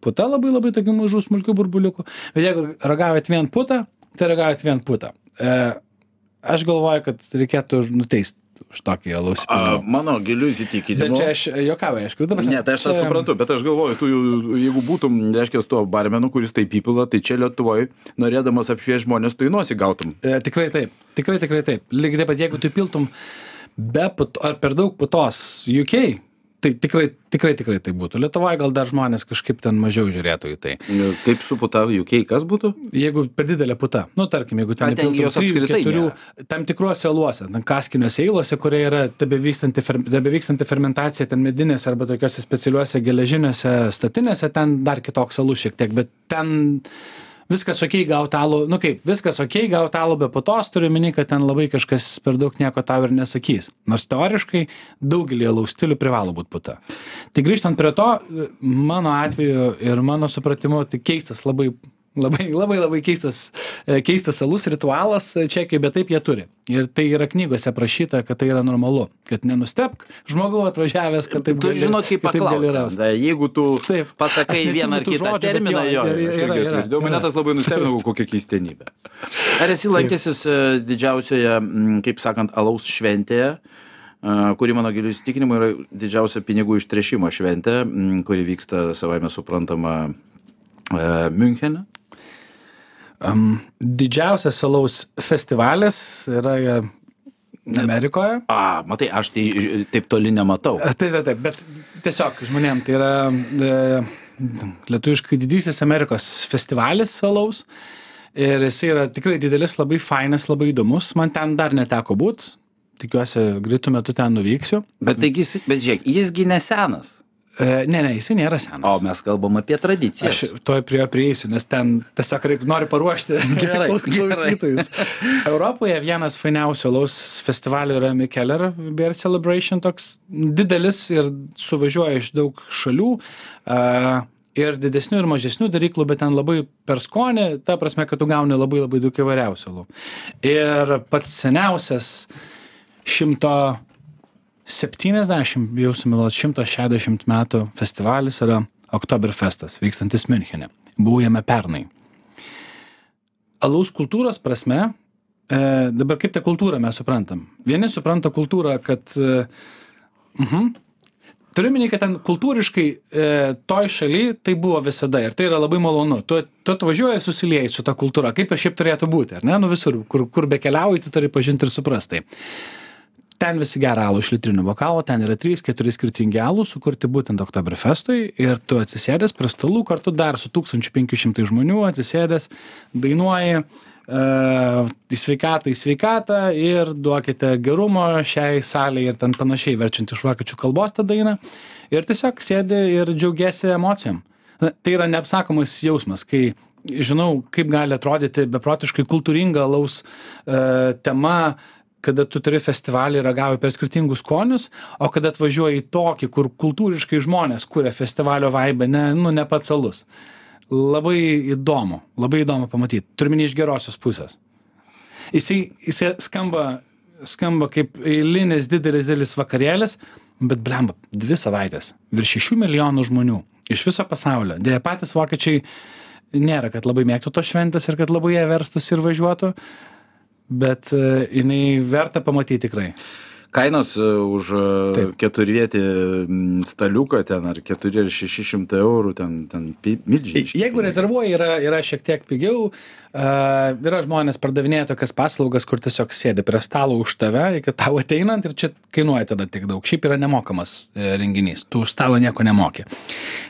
Speaker 2: Puta labai labai tokių mažų smulkių burbuliukų, bet jeigu ragavot vien putą, tai ragavot vien putą. E, aš galvoju, kad reikėtų nuteist už tokį alaus
Speaker 1: A, mano giliu
Speaker 2: Bet
Speaker 1: įsitikinimu.
Speaker 2: čia aš juokauju, aišku. prasme,
Speaker 1: Ne, tai aš
Speaker 2: čia-
Speaker 1: suprantu, bet aš galvoju, tu, jeigu būtum, reiškia, tuo barmenu, kuris taip įpila, tai čia Lietuvoje, norėdamas apšviesti žmonės, tu į nosį gautum.
Speaker 2: E, tikrai taip. Tikrai, tikrai taip. Lygiai taip pat, jeigu tu piltum be puto, ar per daug putos UK, tai tikrai, tikrai, tikrai tai būtų. Lietuvoje gal dar žmonės kažkaip ten mažiau žiūrėtų į tai.
Speaker 1: Kaip su puta UK, kas būtų?
Speaker 2: Jeigu per didelė puta, nu tarkim, jeigu ten, įpiltum trijų, keturių, tam tikruose eluose, ten kaskiniuose eilose, kurie yra tebevykstanti, fer, tebevykstanti fermentacija, ten medinėse arba tokiuose specialiuose geležinėse statinėse, ten dar kitoks alus šiek tiek, bet ten viskas ok gauti alų, nu kaip, viskas ok gauti alų be putos, turiu minį, kad ten labai kažkas per daug nieko tau ir nesakys. Nors teoriškai daugelį alaus stilių privalo būti puta. Tai grįžtant prie to, mano atveju ir mano supratimu, tai keistas labai Labai, labai, labai keistas, e, keistas alus ritualas čekiai, bet taip jie turi. Ir tai yra knygose aprašyta, kad tai yra normalu. Kad nenustepk žmogau atvažiavęs, kad taip
Speaker 1: tu
Speaker 2: gali-
Speaker 1: žinot, kaip paklausti.
Speaker 2: rast.
Speaker 1: Jeigu tu
Speaker 2: Taip.
Speaker 1: pasakai vieną ar kitą terminą,
Speaker 2: jo,
Speaker 1: aš irgi girdėjau, mane tas labai nustebino, kokia keistenybė. Ar esi lankęsis e, didžiausioje, kaip sakant, alaus šventėje, e, kuri mano giliu įsitikinimu yra didžiausia pinigų ištrešimo šventė, kuri vyksta savaime suprantama Münchene?
Speaker 2: Um, didžiausias alaus festivalis yra e, Amerikoje.
Speaker 1: A, matai, aš tai ž- taip toli nematau.
Speaker 2: Taip, taip, taip, bet tiesiog žmonėm tai yra e, lietuviškai didysis Amerikos festivalis alaus. Ir jis yra tikrai didelis, labai fainas, labai įdomus. Man ten dar neteko būt. Tikiuosi, greitų metų ten nuvyksiu.
Speaker 1: Bet taigi, jis- bet žiūrėk, jisgi nesenas.
Speaker 2: E, ne, ne, jisai nėra senas.
Speaker 1: O mes kalbam apie tradiciją.
Speaker 2: Aš toj prie jo prieisiu, nes ten tiesiog reik, noriu paruošti
Speaker 1: Gerai,
Speaker 2: klausytojus. Europoje vienas fainiausių alaus festivalių yra Mikeller Beer Celebration, toks didelis ir suvažiuoja iš daug šalių. Uh, ir didesnių ir mažesnių daryklų, bet ten labai per skonį, ta prasme, kad tu gauni labai labai daug įvairiausių. Ir pats seniausias šimto 70, bijau sumiluot, 160 metų festivalis yra Oktoberfestas, vykstantis Münchene. Buvau jame pernai. Alaus kultūros prasme, e, dabar kaip tą kultūrą mes suprantam? Vieni supranta kultūrą, kad... E, mhm, Turiu minį, kad ten kultūriškai e, toj šaly tai buvo visada ir tai yra labai malonu. Tu, tu atvažiuoji ir susilieji su ta kultūra, kaip ir šiaip turėtų būti, ar ne? Nu visur, kur, kur be keliauji, tu turi pažinti ir suprasti. Ten visi geria alų iš litrinių bokalų, ten yra 3-4 skirtingi alų sukurti būtent Oktoberfestui ir tu atsisėdęs prie stalų kartu dar su 1500 žmonių atsisėdęs, dainuoji uh, į sveikatą, į sveikatą ir duokite gerumo šiai saliai ir ten panašiai verčiant iš vokiečių kalbos tą dainą ir tiesiog sėdi ir džiaugiasi emocijom. Tai yra neapsakomas jausmas, kai žinau, kaip gali atrodyti beprotiškai kultūringa alaus uh, tema, kada tu turi festivalį ragauji per skirtingus skonius, o kada atvažiuoji į tokį, kur kultūriškai žmonės kuria festivalio vaibą, ne, nu, ne pats alus. Labai įdomu, labai įdomu pamatyti. Turime iš gerosios pusės. Jisai, jisai skamba, skamba kaip eilinis didelis, didelis vakarėlis, bet blemba, dvi savaitės, virš šešių milijonų žmonių iš viso pasaulio. Dėja patys vokiečiai nėra, kad labai mėgtų tos šventės ir kad labai jie verstus ir važiuotų, bet uh, jinai verta pamatyti tikrai.
Speaker 1: Kainos e, už e, keturvietį staliuką ten ar 4 ar 600 eurų, ten, ten tai milžiniški.
Speaker 2: Jeigu rezervuoji, yra, yra šiek tiek pigiau, uh, yra žmonės pardavinėja tokias paslaugas, kur tiesiog sėdi prie stalo už tave, iki tau ateinant ir čia kainuoja tada tik daug. Šiaip yra nemokamas renginys, tu už stalo nieko nemokė.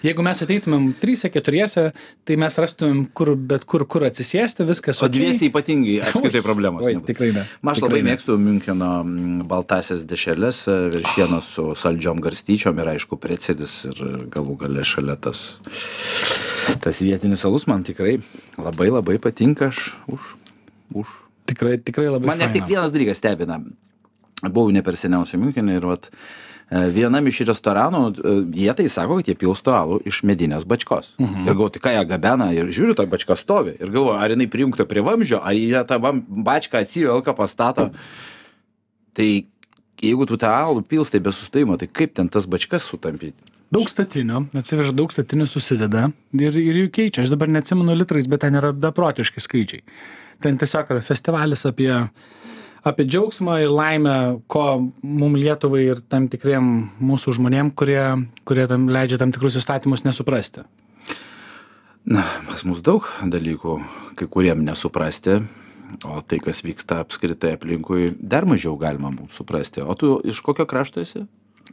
Speaker 2: Jeigu mes ateitumėm trysia, keturiese, tai mes rastumėm kur, bet kur, kur atsisėsti, viskas.
Speaker 1: O
Speaker 2: okei.
Speaker 1: dviesiai ypatingai apskritai problemos.
Speaker 2: Oi, tikrai ne.
Speaker 1: Aš labai mėgstu Müncheno mm, baltasias dešelės, e, viršienos su saldžiom garstyčiom ir aišku precedis ir galų gale šalia tas, tas vietinis alus man tikrai labai labai patinka, aš už, už.
Speaker 2: Tikrai, tikrai labai.
Speaker 1: Man net
Speaker 2: faina.
Speaker 1: tik vienas dalykas stebina. Buvau ne per seniausiai Münchenė ir vat, e, vienam iš restoranų, e, jie tai sako, kad jie pilsto alų iš medinės bačkos. Mhm. Ir galvoju, tai ką jie gabena ir žiūriu, ta bačka stovi. Ir galvoju, ar jinai prijungta prie vamzdžio, ar jie tą bačką atsivelka pastato. Tai jeigu tu tą alų pilstai be sustojimo, tai kaip ten tas bačkas sutampyti?
Speaker 2: Daug statinių, atsiveža daug statinių susideda ir, ir jų keičia. Aš dabar neatsimenu litrais, bet ten yra beprotiški skaičiai. Ten tiesiog yra festivalis apie, apie džiaugsmą ir laimę ko mum lietuvai ir tam tikriem mūsų žmonėm kurie kurie tam leidžia tam tikrus įstatymus nesuprasti
Speaker 1: na pas mus daug dalykų kai kuriem nesuprasti o tai kas vyksta apskritai aplinkui dar mažiau galima mum suprasti. O tu iš kokio krašto esi?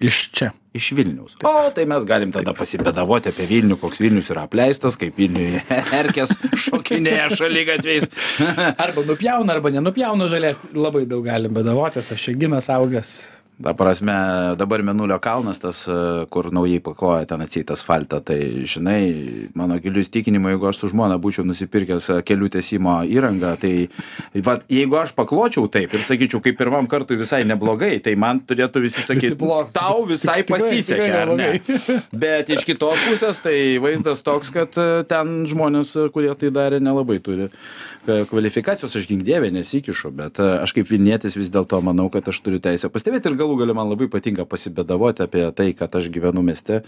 Speaker 2: Iš čia.
Speaker 1: Iš vilniaus. O tai mes galim tada pasibėdavoti apie vilnių koks vilnius yra apleistas kaip vilniuj erkės šokinėja šaligatviais.
Speaker 2: Arba nupjauna arba nenupjauna žolės. Labai daug galim bėdavotis aš čia gimęs augęs
Speaker 1: ta prasme dabar mėnulio kalnas tas e, kur naujai paklojo ten atseit asfaltą tai žinai mano giliu įsitikinimu jeigu aš su žmona būčiau nusipirkęs e, kelių tiesimo įrangą tai vat jeigu aš pakločiau taip ir sakyčiau kaip pirmam kartui visai neblogai tai man turėtų visi sakyt tau visai pasisekė ar ne? bet iš kitos pusės tai vaizdas toks kad e, ten žmonės kurie tai darė nelabai turi kvalifikacijos. Aš gink dieve nesikišu bet aš kaip vilnietis vis dėlto manau kad aš turiu teisę pastebėt ir galų gale man labai patinka pasibėdavoti apie tai kad aš gyvenu mieste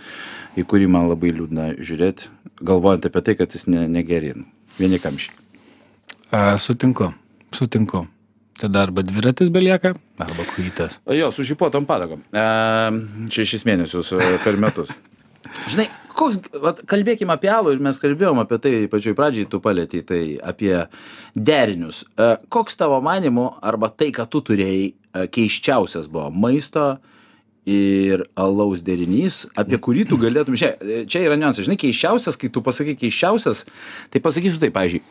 Speaker 1: į kurį man labai liūdna žiūrėt galvojant apie tai kad jis ne negeryn vieni kamščiai.
Speaker 2: A, sutinku sutinku. Tada arba dviratis belieka arba kojytės
Speaker 1: jo su žipuotom padagom. E, šešis mėnesius per metus. Žinai koks vat kalbėkim apie alų ir mes kalbėjom apie tai pačioj pradžioj tu palietei tai apie derinius. E, koks tavo manymu arba tai ką tu turėjai e, keisčiausias buvo maisto ir alaus derinys apie kurį tu galėtum čia čia yra niuansas žinai keisčiausias kai tu pasakai keisčiausias tai pasakysiu taip pavyzdžiui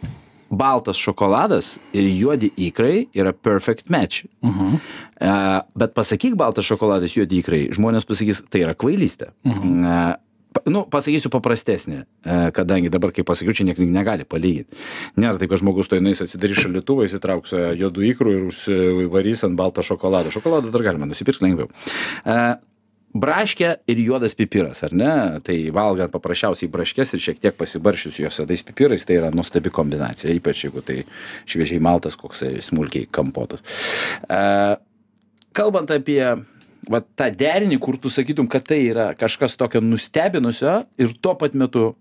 Speaker 1: baltas šokoladas ir juodi ikrai yra perfect match.
Speaker 2: Mhm.
Speaker 1: E, bet pasakyk baltas šokoladas juodi ikrai žmonės pasakys tai yra kvailystė. E, pa- nu pasakysiu paprastesnė e, kadangi dabar kai pasakiau čia nieks negali palygint. Nėra taip kad žmogus tuoj nueis atsidarys šaldytuvą išsitrauks e, juodų ikrų ir užsivarys ant balto šokolado. Šokoladą dar galima nusipirkt lengviau. E, braškė ir juodas pipiras ar ne? Tai valgant paprasčiausiai braškes ir šiek tiek pasibarsčius juos juodais pipirais tai yra nuostabi kombinacija ypač jeigu tai šviežiai maltas koksai smulkiai kampuotas E, kalbant apie va tą derinį kur tu sakytum kad tai yra kažkas tokio nustebinusio ir tuo pat metu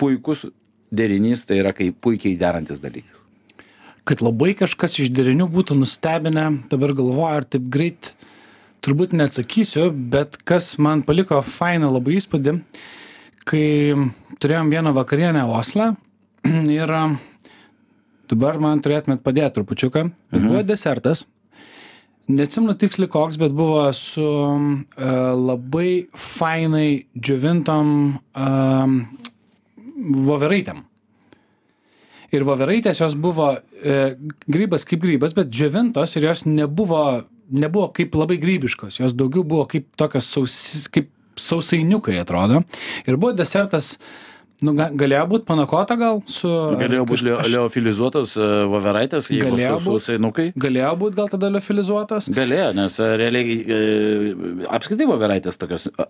Speaker 1: puikus derinys tai yra kaip puikiai derantis dalykas.
Speaker 2: Kad labai kažkas iš derinių būtų nustebinę dabar galvoju ar taip greit turbūt neatsakysiu bet kas man paliko fainą labai įspūdį kai turėjom vieną vakarienę osle ir dabar man turėtumėt padėt trupučiuką. Bet buvo desertas neatsimenu tiksliai koks bet buvo su e, labai fainai džiovintom um, voveraitėm. Ir voveraitės jos buvo e, grybas kaip grybas bet džiovintos ir jos nebuvo nebuvo kaip labai grybiškos. Jos daugiau buvo kaip tokios sausi kaip sausainiukai atrodo. Ir buvo desertas nu ga galėjo būt panakota gal su
Speaker 1: galėjo būt leo-
Speaker 2: aš-
Speaker 1: leofilizuotos e, voveraitės jeigu
Speaker 2: Galėjo
Speaker 1: su
Speaker 2: būt.
Speaker 1: sausainukai
Speaker 2: galėjo būt gal tada liofilizuotos
Speaker 1: galėjo nes e, realiai e, apskritai voveraitės tokios e,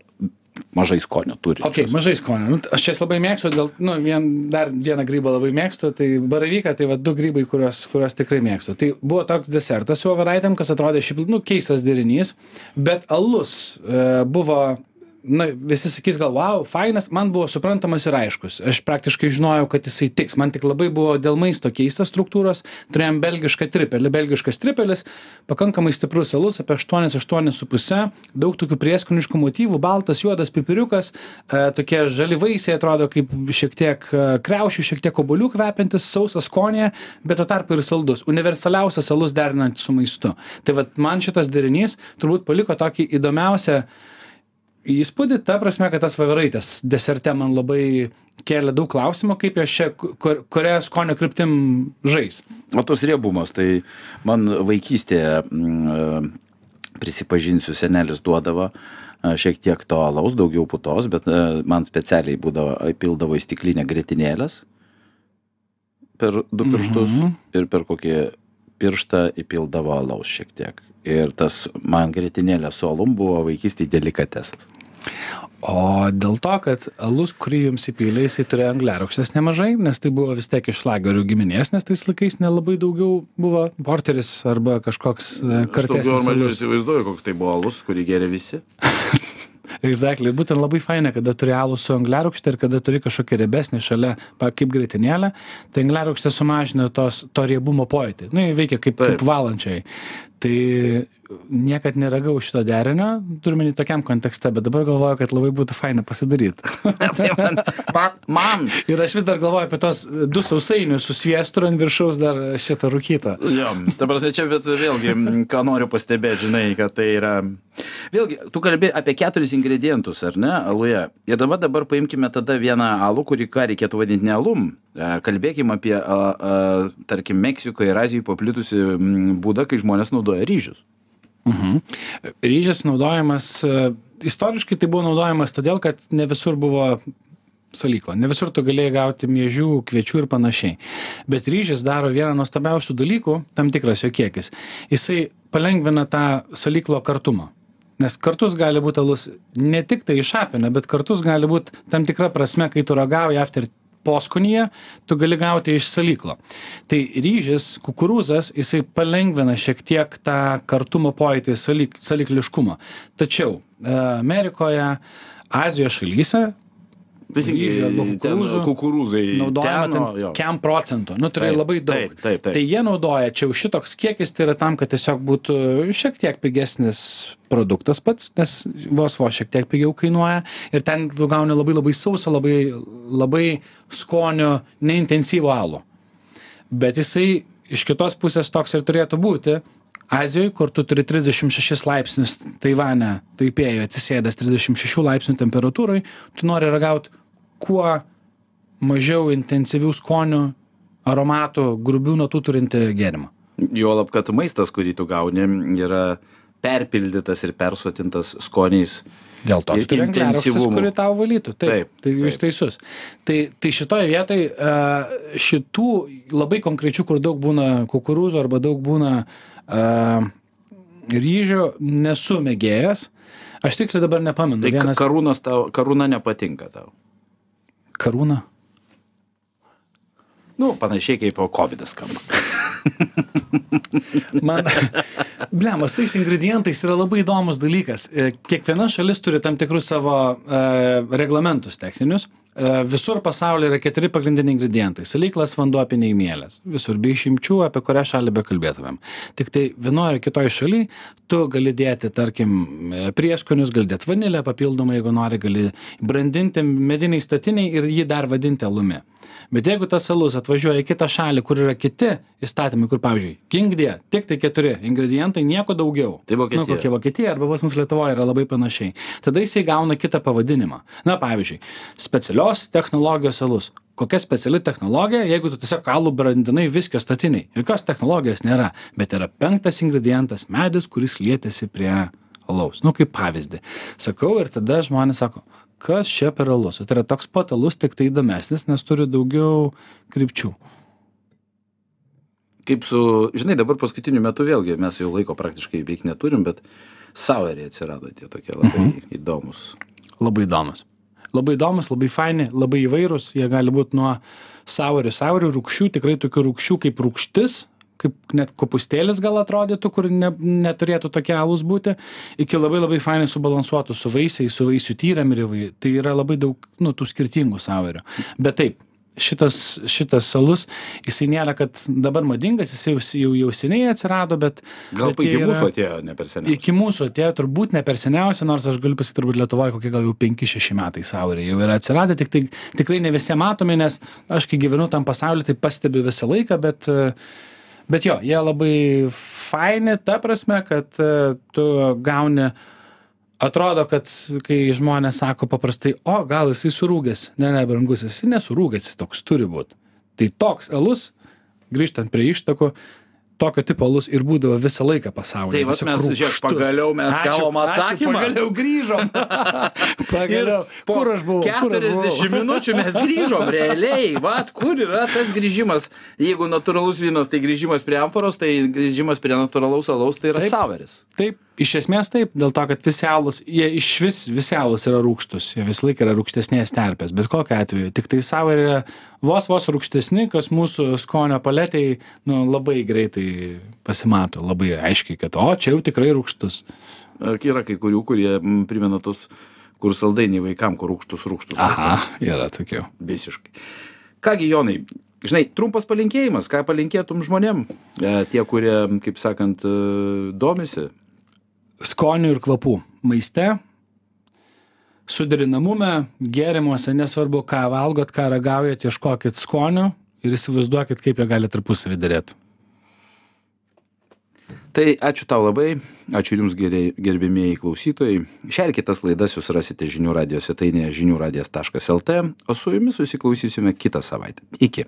Speaker 1: mažai skonio turi.
Speaker 2: Okei mažai skonio. Nu aš jas labai mėgstu dėl nu vien dar vieną grybą labai mėgstu tai baravyką tai va du grybai kuriuos kuriuos tikrai mėgstu. Tai buvo toks desertas su voveraitėm kas atrodė šiaip nu keistas derinys bet alus e, buvo na visi sakys gal vau fainas. Man buvo suprantamas ir aiškus. Aš praktiškai žinojau kad jisai tiks. Man tik labai buvo dėl maisto keistas struktūros. Turėjom belgišką tripelį belgiškas tripelis pakankamai stiprus alus apie aštuonis aštuonis su puse. Daug tokių prieskoniškų motyvų. Baltas juodas pipiriukas e, tokie žali vaisiai atrodo kaip šiek tiek e, kriaušių šiek tiek obuolių kvepiantis sausas skonyje bet tuo tarpu ir saldus. Universaliausias alus derinant su maistu. Tai vat man šitas derinys turbūt paliko tokį įdomiausią įspūdį ta prasme kad tas voveraitės deserte man labai kėlė daug klausimų kaip jos čia kur kuria skonio kryptim žais
Speaker 1: o tos riebumas tai man vaikystėje mm, e, prisipažinsiu senelis duodavo e, šiek tiek to alaus daugiau putos bet e, man specialiai būdavo įpildavo į stiklinę grietinėlės per du pirštus
Speaker 2: Mhm.
Speaker 1: ir per kokį pirštą įpildavo alaus šiek tiek ir tas man grietinėlė su alum buvo vaikystėj delikatesas
Speaker 2: o dėl to kad alus kurį jums įpylė jisai turėjo angliarūgštės nemažai nes tai buvo vis tiek iš šlagerių giminės nes tais laikais nelabai daugiau buvo porteris arba kažkoks e, kartesnis alus
Speaker 1: įsivaizduoju koks tai buvo alus kurį gėrė visi
Speaker 2: Exactly. Būtent labai faina, kada turi alų su angliarūgšte ir kada turi kažkokią riebesnį šalia, pa, kaip grėtinėlę, tai angliarūgštė sumažina tos, to riebumo pojūtį. Nu, jį veikia kaip,
Speaker 1: Taip.
Speaker 2: kaip valančiai. Tai niekad neragavau šito derinio turiu omeny tokiam kontekste bet dabar galvoju kad labai būtų faina pasidaryt
Speaker 1: tai man, man, man.
Speaker 2: ir aš vis dar galvoju apie tos du sausainius su sviestu ir ant viršaus dar šitą rūkytą
Speaker 1: Jo, ta prasme, čia bet vėlgi, ką noriu pastebėti, žinai, kad tai yra... Vėlgi, tu kalbė apie keturis ingredientus, ar ne, aluje. Ir dabar, dabar paimkime tada vieną alų, kurį ką reikėtų vadinti ne alum. E, Kalbėkime apie, a, a, tarkim, Meksikoje ir Azijoje paplitusi būdą, kai žmonės naudoja ryžius.
Speaker 2: Mhm. Ryžas naudojamas, e, istoriškai tai buvo naudojamas todėl, kad ne visur buvo salykla, ne visur tu galėjai gauti miežių, kviečių ir panašiai. Bet ryžas daro vieną nuostabiausių dalykų, tam tikras jo kiekis. Jisai palengvina tą salyklo kartumą. Nes kartus gali būti alus ne tik tai išapina, bet kartus gali būti tam tikra prasme, kai tu ragauji after poskonyje, tu gali gauti iš salyklo. Tai ryžis, kukurūzas, jisai palengvina šiek tiek tą kartumo pojūtį, salyk, salykliškumą. Tačiau e, Amerikoje, Azijos šalyse Ryžių arba kukurūzų
Speaker 1: kukurūzai.
Speaker 2: naudojama
Speaker 1: ten,
Speaker 2: ten kem procentų. Nu, tai labai daug.
Speaker 1: taip, taip, taip.
Speaker 2: Tai jie naudoja, čia jau šitoks kiekis, tai yra tam, kad tiesiog būtų šiek tiek pigesnis produktas pats, nes vos vos šiek tiek pigiau kainuoja. Ir ten tu gauni labai labai sausą, labai, labai skonio, neintensyvų alų. Bet jisai iš kitos pusės toks ir turėtų būti. Azijoje, kur tu turi 36 laipsnius Taivane, taipėjo atsisėdęs 36 laipsnių temperatūrai, tu nori ragauti kuo mažiau intensyvių skonių, aromatų, grubių natų turinti gėrimą.
Speaker 1: Juolab, kad maistas, kurį tu gauni, yra perpildytas ir persotintas skoniais.
Speaker 2: Dėl to turi
Speaker 1: intensyvumu.
Speaker 2: kuri tau valytų. Taip,
Speaker 1: Taip,
Speaker 2: tai jūs
Speaker 1: taip.
Speaker 2: teisus. Tai, tai šitoje vietoje šitų labai konkrečių, kur daug būna kukurūzų arba daug būna uh, ryžių, nesu mėgėjas. Aš tiksliai dabar nepamenu.
Speaker 1: Tai
Speaker 2: Vienas
Speaker 1: karūnos tau, karūna nepatinka tau.
Speaker 2: Karūna.
Speaker 1: Nu, panašiai kaip COVID skamba.
Speaker 2: Man, blemas, tais ingredientais yra labai įdomus dalykas. E, Kiekviena šalis turi tam tikrus savo e, reglamentus techninius. Visur pasaulyje yra keturi pagrindiniai ingredientai. Salyklas, vanduo, apiniai mielės. Visur be išimčių, apie kurią šalį bekalbėtumėm. Tik tai vienoje ar kitoje šalyje tu gali dėti, tarkim, prieskonius, gali dėti vanilę papildomai, jeigu nori, gali brandinti mediniai statiniai ir jį dar vadinti alumi. Bet jeigu tas alus atvažiuoja į kitą šalį, kur yra kiti įstatymai, kur, pavyzdžiui, kingdė, tik tai keturi ingredientai, nieko daugiau.
Speaker 1: Tai Vokietija.
Speaker 2: Nu, kokia Vokietija arba pas mus Lietuvoje yra labai panašiai. Tada jisai gauna kitą pavadinimą. Na, pavyzdžiui, specialios technologijos alus. Kokia speciali technologija, jeigu tu tiesiog alų brandinai viskio statiniai. Jokios technologijos nėra, bet yra penktas ingredientas - medis, kuris lietėsi prie alaus. Nu, kaip pavyzdį. Sakau ir tada žmonės sako, kas čia per alus. O Tai yra toks pat alus, tik tai įdomesnis, nes turi daugiau krypčių.
Speaker 1: Kaip su, žinai, dabar paskutiniu metu vėlgi mes jau laiko praktiškai veik neturim, bet saueriai atsirado tie tokie labai mhm. įdomus.
Speaker 2: Labai įdomus. Labai įdomus, labai faini, labai įvairūs. Jie gali būti nuo saurių, saurių rūkščių, tikrai tokių rūkščių kaip rūkštis, kaip net kopustėlis gal atrodytų, kur ne, neturėtų tokie alus būti, iki labai labai fainai subalansuotų su vaisiais, su vaisių tyram ir įvai. Tai yra labai daug, nu, tų skirtingų saurių. Bet taip, šitas, šitas alus, jisai nėra, kad dabar madingas, jisai jau, jau, jau seniai atsirado, bet...
Speaker 1: Gal
Speaker 2: bet jie
Speaker 1: iki
Speaker 2: yra-
Speaker 1: mūsų atėjo ne per seniai.
Speaker 2: Iki mūsų atėjo turbūt ne per seniausia, nors aš galiu pasakyti, turbūt Lietuvoje kokie gal jau 5-6 metai sauriai jau yra atsiradę, tik tai tikrai ne visi matomi, nes aš kai gyvenu tam pasauliu, tai pastebiu visą laiką, bet, bet jo, jie labai faini, ta prasme, kad e, tu gauni, atrodo, kad kai žmonės sako paprastai, o gal jisai surūgęs, ne, ne, brangus, jisai nesurūgęs, jis toks turi būti. Tai toks alus, grįžtant prie ištakų, tokio tipo alus ir būdavo visą laiką pasaulyje.
Speaker 1: Tai
Speaker 2: tiesiog
Speaker 1: mes, žiūrėk, pagaliau mes
Speaker 2: Ačiū,
Speaker 1: gavom
Speaker 2: ačiū,
Speaker 1: atsakymą.
Speaker 2: Pagaliau grįžom. pagaliau.
Speaker 1: po
Speaker 2: Kur aš buvau? Kur aš buvau?
Speaker 1: 40 minučių mes grįžom, realiai. Vat, kur yra tas grįžimas? Jeigu natūralus vynas, tai grįžimas prie amforos, tai grįžimas prie natūralaus alaus, tai yra
Speaker 2: Taip.
Speaker 1: sauveris.
Speaker 2: Taip, iš esmės taip, dėl to, kad visi alus, jie iš vis, visi alus yra rūkštus, jie visą laiką yra rūkštesnės terpės, bet kokiu atveju. Tik tai savo yra vos vos rūkštesni, kas mūsų skonio paletėj nu, labai greitai pasimato, labai aiškiai, kad o čia jau tikrai rūkštus.
Speaker 1: Yra kai kurių, kurie primena tos, kur saldainiai vaikam, kur rūkštus, rūkštus.
Speaker 2: Aha, yra tokių.
Speaker 1: Visiškai. Kągi, Jonai, žinai trumpas palinkėjimas ką palinkėtum žmonėm e, tie kurie kaip sakant e, domisi
Speaker 2: skonių ir kvapų maiste suderinamume gėrimuose nesvarbu ką valgot ką ragaujat ieškokit skonių ir įsivaizduokit kaip jie gali tarpusavy derėt
Speaker 1: tai ačiū tau labai ačiū jums gerbiamieji klausytojai. Šią ir kitas laidas jūs rasite žinių radijo svetainėje žinių radijas taškas lt o su jumis susiklausysime kitą savaitę. Iki